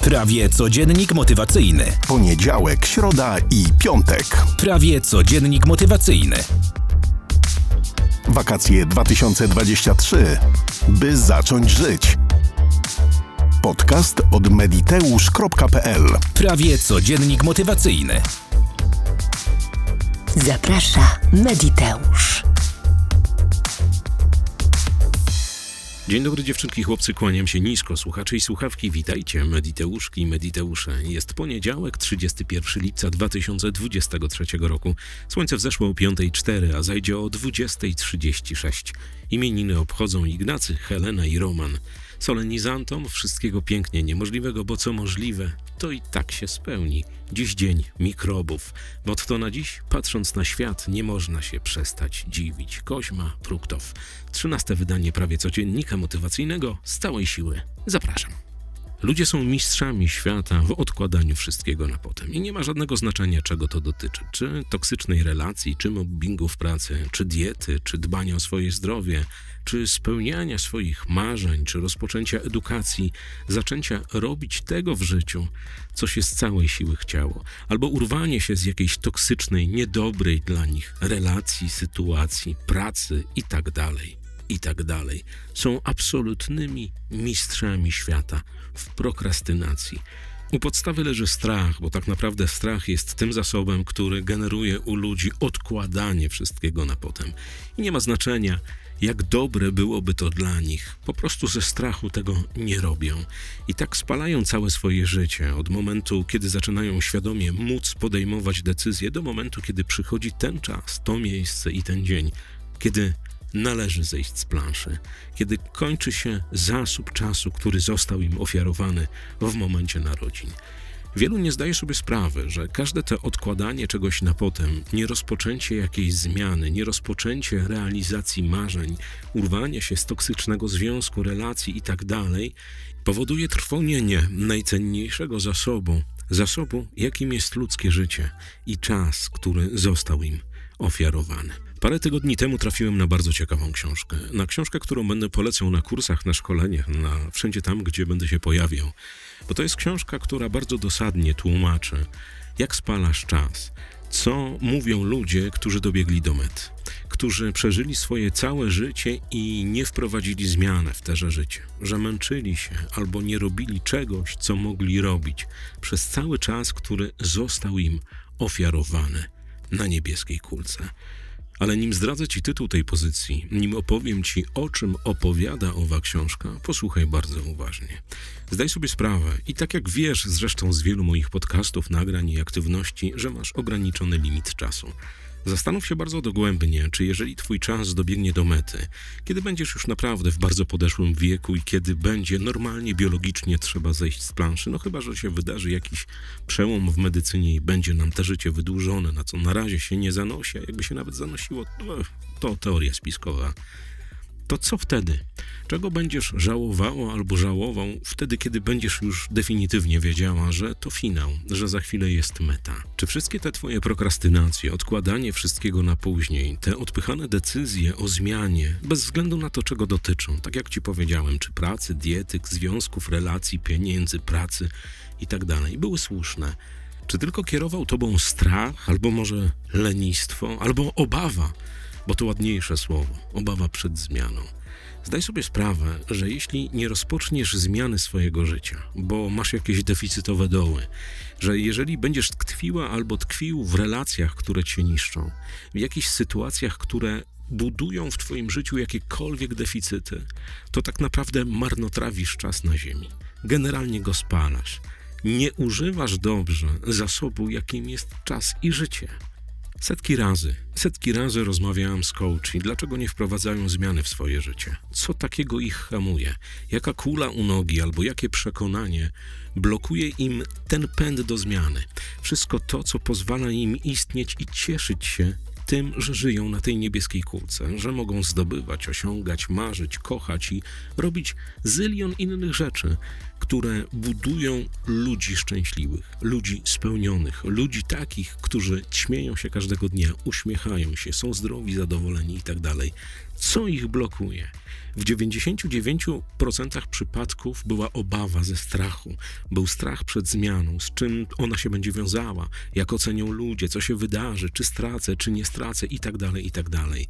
Prawie codziennik motywacyjny. Poniedziałek, środa i piątek. Prawie codziennik motywacyjny. Wakacje 2023. By zacząć żyć. Podcast od mediteusz.pl Prawie codziennik motywacyjny. Zaprasza Mediteusz. Dzień dobry dziewczynki, chłopcy, kłaniam się nisko, słuchacze i słuchawki, witajcie, mediteuszki i mediteusze. Jest poniedziałek, 31 lipca 2023 roku. Słońce wzeszło o 5.04, a zajdzie o 20.36. Imieniny obchodzą Ignacy, Helena i Roman. Solenizantom wszystkiego pięknie niemożliwego, bo co możliwe, to i tak się spełni. Dziś dzień mikrobów. Motto na dziś, patrząc na świat, nie można się przestać dziwić. Koźma Pruktow. Trzynaste wydanie prawie codziennika motywacyjnego z całej siły. Zapraszam. Ludzie są mistrzami świata w odkładaniu wszystkiego na potem i nie ma żadnego znaczenia, czego to dotyczy. Czy toksycznej relacji, czy mobbingu w pracy, czy diety, czy dbania o swoje zdrowie, czy spełniania swoich marzeń, czy rozpoczęcia edukacji, zaczęcia robić tego w życiu, co się z całej siły chciało, albo urwanie się z jakiejś toksycznej, niedobrej dla nich relacji, sytuacji, pracy itd. Tak dalej. Są absolutnymi mistrzami świata w prokrastynacji. U podstawy leży strach, bo tak naprawdę strach jest tym zasobem, który generuje u ludzi odkładanie wszystkiego na potem. I nie ma znaczenia, jak dobre byłoby to dla nich. Po prostu ze strachu tego nie robią. I tak spalają całe swoje życie, od momentu, kiedy zaczynają świadomie móc podejmować decyzje, do momentu, kiedy przychodzi ten czas, to miejsce i ten dzień, kiedy należy zejść z planszy, kiedy kończy się zasób czasu, który został im ofiarowany w momencie narodzin. Wielu nie zdaje sobie sprawy, że każde to odkładanie czegoś na potem, nierozpoczęcie jakiejś zmiany, nierozpoczęcie realizacji marzeń, urwanie się z toksycznego związku, relacji itd., powoduje trwonienie najcenniejszego zasobu, zasobu, jakim jest ludzkie życie i czas, który został im ofiarowany. Parę tygodni temu trafiłem na bardzo ciekawą książkę. Na książkę, którą będę polecał na kursach, na szkoleniach, na wszędzie tam, gdzie będę się pojawiał. Bo to jest książka, która bardzo dosadnie tłumaczy, jak spalasz czas, co mówią ludzie, którzy dobiegli do mety, którzy przeżyli swoje całe życie i nie wprowadzili zmiany w terze życie, że męczyli się albo nie robili czegoś, co mogli robić przez cały czas, który został im ofiarowany na niebieskiej kulce. Ale nim zdradzę Ci tytuł tej pozycji, nim opowiem Ci, o czym opowiada owa książka, posłuchaj bardzo uważnie. Zdaj sobie sprawę, i tak jak wiesz zresztą z wielu moich podcastów, nagrań i aktywności, że masz ograniczony limit czasu. Zastanów się bardzo dogłębnie, czy jeżeli Twój czas dobiegnie do mety, kiedy będziesz już naprawdę w bardzo podeszłym wieku i kiedy będzie normalnie, biologicznie trzeba zejść z planszy, no chyba, że się wydarzy jakiś przełom w medycynie i będzie nam te życie wydłużone, na co na razie się nie zanosi, a jakby się nawet zanosiło, to, to teoria spiskowa to co wtedy? Czego będziesz żałowała albo żałował wtedy, kiedy będziesz już definitywnie wiedziała, że to finał, że za chwilę jest meta? Czy wszystkie te twoje prokrastynacje, odkładanie wszystkiego na później, te odpychane decyzje o zmianie, bez względu na to, czego dotyczą, tak jak ci powiedziałem, czy pracy, diety, związków, relacji, pieniędzy, pracy itd., tak były słuszne? Czy tylko kierował tobą strach, albo może lenistwo, albo obawa? Bo to ładniejsze słowo obawa przed zmianą. Zdaj sobie sprawę, że jeśli nie rozpoczniesz zmiany swojego życia, bo masz jakieś deficytowe doły, że jeżeli będziesz tkwiła albo tkwił w relacjach, które cię niszczą, w jakichś sytuacjach, które budują w Twoim życiu jakiekolwiek deficyty, to tak naprawdę marnotrawisz czas na Ziemi. Generalnie go spalasz. Nie używasz dobrze zasobu, jakim jest czas i życie. Setki razy, setki razy rozmawiałam z coachi, dlaczego nie wprowadzają zmiany w swoje życie. Co takiego ich hamuje? Jaka kula u nogi albo jakie przekonanie blokuje im ten pęd do zmiany? Wszystko to, co pozwala im istnieć i cieszyć się tym, że żyją na tej niebieskiej kulce, że mogą zdobywać, osiągać, marzyć, kochać i robić zylion innych rzeczy, które budują ludzi szczęśliwych, ludzi spełnionych, ludzi takich, którzy śmieją się każdego dnia, uśmiechają się, są zdrowi, zadowoleni i tak. Co ich blokuje? W 99% przypadków była obawa ze strachu. Był strach przed zmianą, z czym ona się będzie wiązała, jak ocenią ludzie, co się wydarzy, czy stracę, czy nie stracę i tak dalej,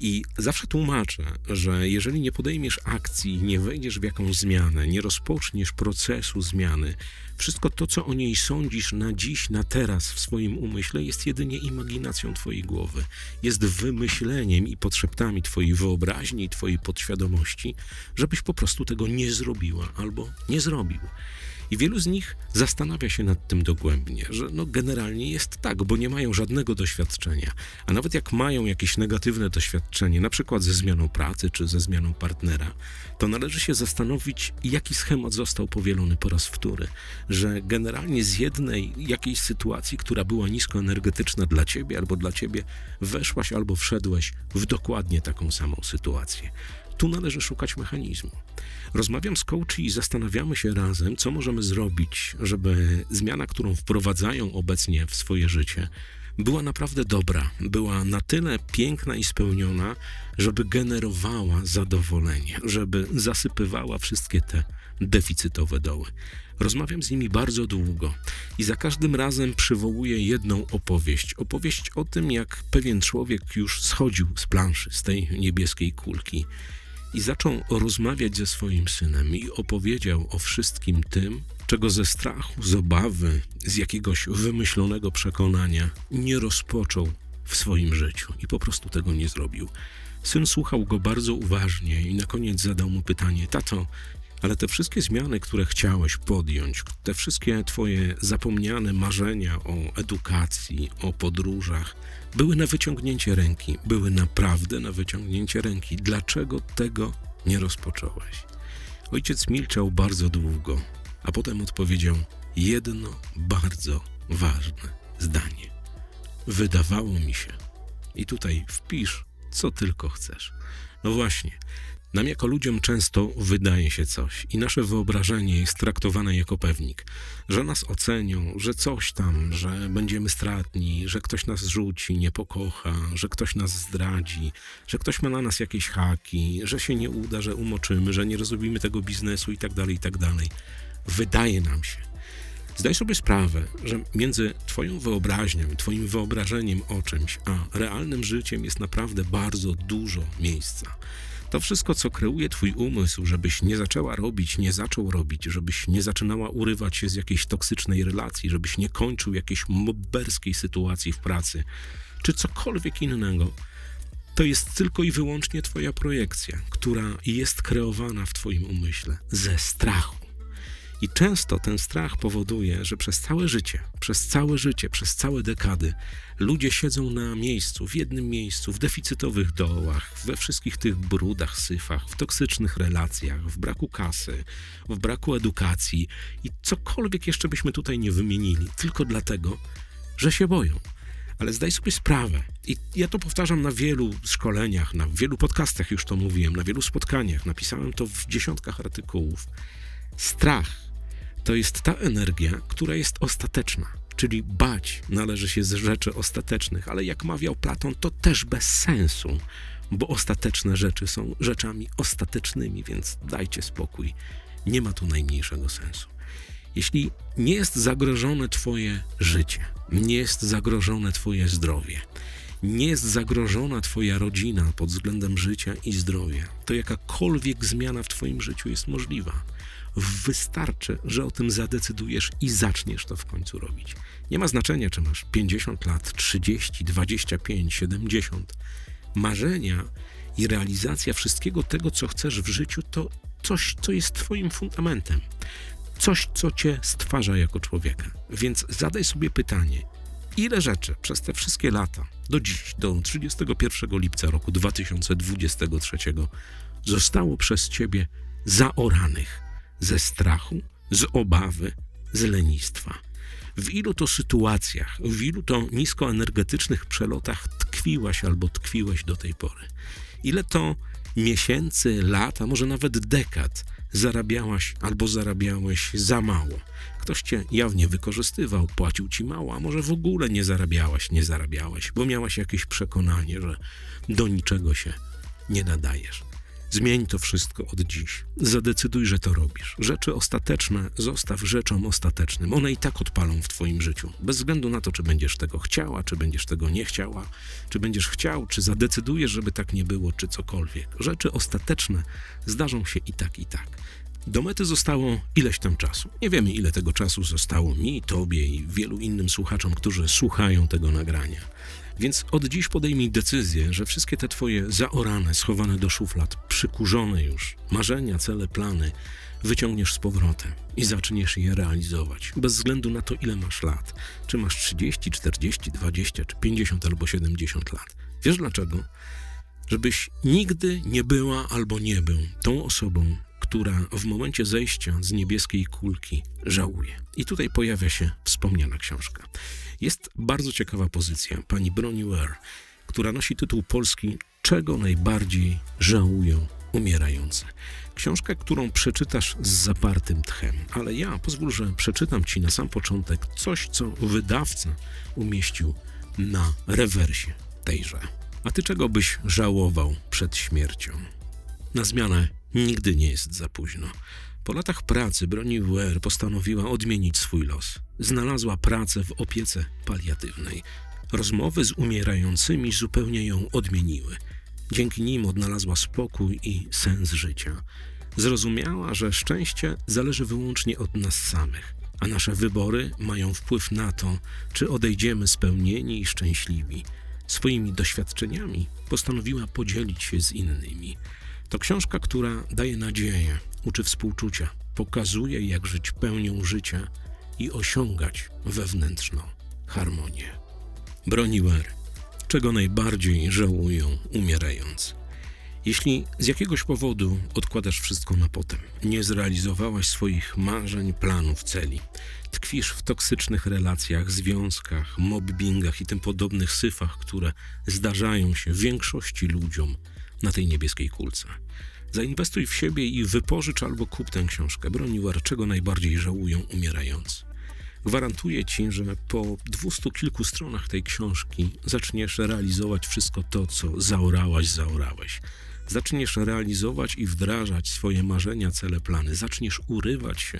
i zawsze tłumaczę, że jeżeli nie podejmiesz akcji, nie wejdziesz w jakąś zmianę, nie rozpoczniesz procesu zmiany, wszystko to, co o niej sądzisz na dziś, na teraz w swoim umyśle, jest jedynie imaginacją Twojej głowy. Jest wymyśleniem i podszeptami Twojej wyobraźni Twojej podświadomości, żebyś po prostu tego nie zrobiła albo nie zrobił. I wielu z nich zastanawia się nad tym dogłębnie, że no generalnie jest tak, bo nie mają żadnego doświadczenia. A nawet jak mają jakieś negatywne doświadczenie, na przykład ze zmianą pracy czy ze zmianą partnera, to należy się zastanowić, jaki schemat został powielony po raz wtóry. Że generalnie z jednej jakiejś sytuacji, która była niskoenergetyczna dla ciebie albo dla ciebie, weszłaś albo wszedłeś w dokładnie taką samą sytuację. Tu należy szukać mechanizmu. Rozmawiam z coachy i zastanawiamy się razem, co możemy zrobić, żeby zmiana, którą wprowadzają obecnie w swoje życie, była naprawdę dobra, była na tyle piękna i spełniona, żeby generowała zadowolenie, żeby zasypywała wszystkie te deficytowe doły. Rozmawiam z nimi bardzo długo i za każdym razem przywołuję jedną opowieść. Opowieść o tym, jak pewien człowiek już schodził z planszy, z tej niebieskiej kulki i zaczął rozmawiać ze swoim synem i opowiedział o wszystkim tym, czego ze strachu, z obawy, z jakiegoś wymyślonego przekonania nie rozpoczął w swoim życiu i po prostu tego nie zrobił. Syn słuchał go bardzo uważnie i na koniec zadał mu pytanie: Tato, ale te wszystkie zmiany, które chciałeś podjąć, te wszystkie twoje zapomniane marzenia o edukacji, o podróżach, były na wyciągnięcie ręki, były naprawdę na wyciągnięcie ręki. Dlaczego tego nie rozpocząłeś? Ojciec milczał bardzo długo, a potem odpowiedział jedno bardzo ważne zdanie. Wydawało mi się, i tutaj wpisz, co tylko chcesz. No właśnie, nam jako ludziom często wydaje się coś i nasze wyobrażenie jest traktowane jako pewnik, że nas ocenią, że coś tam, że będziemy stratni, że ktoś nas rzuci, nie pokocha, że ktoś nas zdradzi, że ktoś ma na nas jakieś haki, że się nie uda, że umoczymy, że nie rozrobimy tego biznesu i tak dalej, i tak. Wydaje nam się. Zdaj sobie sprawę, że między Twoją wyobraźnią, Twoim wyobrażeniem o czymś, a realnym życiem jest naprawdę bardzo dużo miejsca. To wszystko, co kreuje Twój umysł, żebyś nie zaczęła robić, nie zaczął robić, żebyś nie zaczynała urywać się z jakiejś toksycznej relacji, żebyś nie kończył jakiejś mobberskiej sytuacji w pracy, czy cokolwiek innego, to jest tylko i wyłącznie Twoja projekcja, która jest kreowana w Twoim umyśle ze strachu. I często ten strach powoduje, że przez całe życie, przez całe życie, przez całe dekady ludzie siedzą na miejscu, w jednym miejscu, w deficytowych dołach, we wszystkich tych brudach, syfach, w toksycznych relacjach, w braku kasy, w braku edukacji i cokolwiek jeszcze byśmy tutaj nie wymienili, tylko dlatego, że się boją. Ale zdaj sobie sprawę, i ja to powtarzam na wielu szkoleniach, na wielu podcastach już to mówiłem, na wielu spotkaniach, napisałem to w dziesiątkach artykułów. Strach to jest ta energia, która jest ostateczna. Czyli bać należy się z rzeczy ostatecznych, ale jak mawiał Platon, to też bez sensu, bo ostateczne rzeczy są rzeczami ostatecznymi, więc dajcie spokój. Nie ma tu najmniejszego sensu. Jeśli nie jest zagrożone Twoje życie, nie jest zagrożone Twoje zdrowie, nie jest zagrożona Twoja rodzina pod względem życia i zdrowia, to jakakolwiek zmiana w Twoim życiu jest możliwa. Wystarczy, że o tym zadecydujesz i zaczniesz to w końcu robić. Nie ma znaczenia, czy masz 50 lat, 30, 25, 70. Marzenia i realizacja wszystkiego tego, co chcesz w życiu, to coś, co jest Twoim fundamentem. Coś, co Cię stwarza jako człowieka. Więc zadaj sobie pytanie, ile rzeczy przez te wszystkie lata, do dziś, do 31 lipca roku 2023, zostało przez Ciebie zaoranych ze strachu, z obawy, z lenistwa. W ilu to sytuacjach, w ilu to niskoenergetycznych przelotach tkwiłaś albo tkwiłeś do tej pory? Ile to miesięcy, lat, a może nawet dekad zarabiałaś albo zarabiałeś za mało. Ktoś cię jawnie wykorzystywał, płacił ci mało, a może w ogóle nie zarabiałaś, nie zarabiałeś, bo miałaś jakieś przekonanie, że do niczego się nie nadajesz. Zmień to wszystko od dziś. Zadecyduj, że to robisz. Rzeczy ostateczne zostaw rzeczom ostatecznym. One i tak odpalą w Twoim życiu. Bez względu na to, czy będziesz tego chciała, czy będziesz tego nie chciała, czy będziesz chciał, czy zadecydujesz, żeby tak nie było, czy cokolwiek. Rzeczy ostateczne zdarzą się i tak, i tak. Do mety zostało ileś tam czasu. Nie wiemy, ile tego czasu zostało mi, tobie i wielu innym słuchaczom, którzy słuchają tego nagrania. Więc od dziś podejmij decyzję, że wszystkie te twoje zaorane, schowane do szuflad, przykurzone już marzenia, cele, plany wyciągniesz z powrotem i zaczniesz je realizować. Bez względu na to, ile masz lat. Czy masz 30, 40, 20, czy 50 albo 70 lat. Wiesz dlaczego? Żebyś nigdy nie była albo nie był tą osobą, która w momencie zejścia z niebieskiej kulki żałuje. I tutaj pojawia się wspomniana książka. Jest bardzo ciekawa pozycja pani Broni Ware, która nosi tytuł polski Czego najbardziej żałują umierający. Książka, którą przeczytasz z zapartym tchem, ale ja pozwól, że przeczytam ci na sam początek coś, co wydawca umieścił na rewersie tejże. A ty czego byś żałował przed śmiercią? Na zmianę nigdy nie jest za późno. Po latach pracy Broni Ware postanowiła odmienić swój los. Znalazła pracę w opiece paliatywnej. Rozmowy z umierającymi zupełnie ją odmieniły. Dzięki nim odnalazła spokój i sens życia. Zrozumiała, że szczęście zależy wyłącznie od nas samych, a nasze wybory mają wpływ na to, czy odejdziemy spełnieni i szczęśliwi. Swoimi doświadczeniami postanowiła podzielić się z innymi. To książka, która daje nadzieję, uczy współczucia, pokazuje, jak żyć pełnią życia i osiągać wewnętrzną harmonię. Broniwer, czego najbardziej żałują umierając. Jeśli z jakiegoś powodu odkładasz wszystko na potem, nie zrealizowałaś swoich marzeń, planów, celi, tkwisz w toksycznych relacjach, związkach, mobbingach i tym podobnych syfach, które zdarzają się większości ludziom na tej niebieskiej kulce. Zainwestuj w siebie i wypożycz albo kup tę książkę. Broniwar, czego najbardziej żałują umierający. Gwarantuję ci, że po dwustu kilku stronach tej książki zaczniesz realizować wszystko to, co zaorałaś, zaorałeś. Zaczniesz realizować i wdrażać swoje marzenia, cele, plany. Zaczniesz urywać się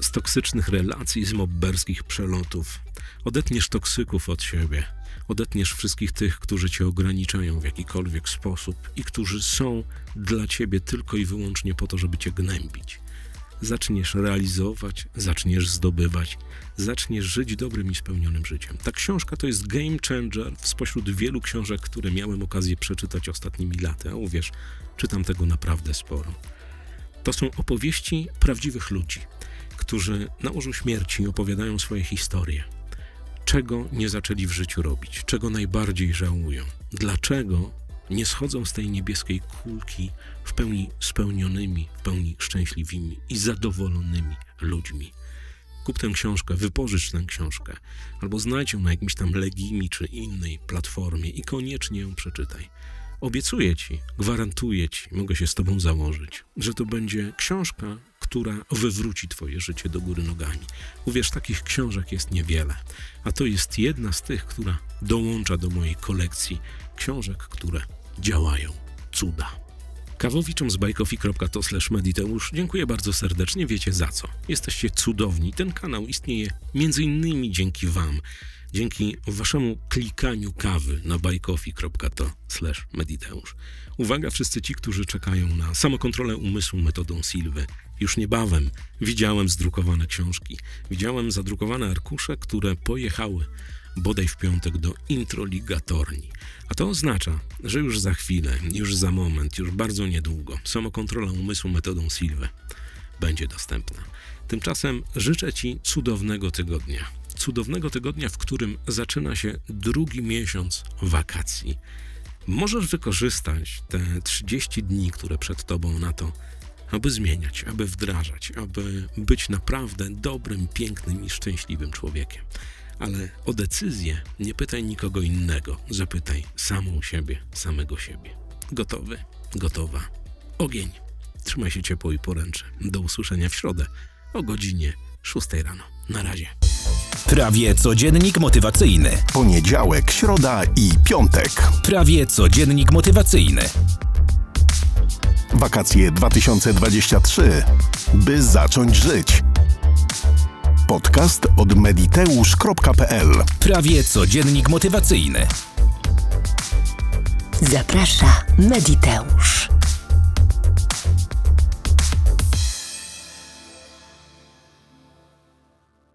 z toksycznych relacji, z mobberskich przelotów. Odetniesz toksyków od siebie. Odetniesz wszystkich tych, którzy cię ograniczają w jakikolwiek sposób i którzy są dla ciebie tylko i wyłącznie po to, żeby cię gnębić zaczniesz realizować, zaczniesz zdobywać, zaczniesz żyć dobrym i spełnionym życiem. Ta książka to jest game changer spośród wielu książek, które miałem okazję przeczytać ostatnimi laty, a uwierz, czytam tego naprawdę sporo. To są opowieści prawdziwych ludzi, którzy na łożu śmierci opowiadają swoje historie. Czego nie zaczęli w życiu robić, czego najbardziej żałują, dlaczego nie schodzą z tej niebieskiej kulki w pełni spełnionymi, w pełni szczęśliwymi i zadowolonymi ludźmi. Kup tę książkę, wypożycz tę książkę, albo znajdź ją na jakimś tam Legimi czy innej platformie i koniecznie ją przeczytaj. Obiecuję ci, gwarantuję ci, mogę się z tobą założyć, że to będzie książka, która wywróci twoje życie do góry nogami. Uwierz, takich książek jest niewiele, a to jest jedna z tych, która dołącza do mojej kolekcji książek, które działają cuda. Kawowiczom z bajkofi.to mediteusz dziękuję bardzo serdecznie, wiecie za co. Jesteście cudowni. Ten kanał istnieje między innymi dzięki wam, dzięki waszemu klikaniu kawy na bajkofi.to mediteusz. Uwaga wszyscy ci, którzy czekają na samokontrolę umysłu metodą Silwy. Już niebawem widziałem zdrukowane książki, widziałem zadrukowane arkusze, które pojechały bodaj w piątek do introligatorni. A to oznacza, że już za chwilę, już za moment, już bardzo niedługo samokontrola umysłu metodą Silwy będzie dostępna. Tymczasem życzę Ci cudownego tygodnia. Cudownego tygodnia, w którym zaczyna się drugi miesiąc wakacji. Możesz wykorzystać te 30 dni, które przed Tobą na to, aby zmieniać, aby wdrażać, aby być naprawdę dobrym, pięknym i szczęśliwym człowiekiem. Ale o decyzję nie pytaj nikogo innego, zapytaj samą siebie, samego siebie. Gotowy, gotowa. Ogień. Trzymaj się ciepło i poręczy. Do usłyszenia w środę o godzinie 6 rano. Na razie. Prawie codziennik motywacyjny. Poniedziałek, środa i piątek. Prawie codziennik motywacyjny. Wakacje 2023. By zacząć żyć. Podcast od mediteusz.pl Prawie codziennik motywacyjny. Zaprasza Mediteusz.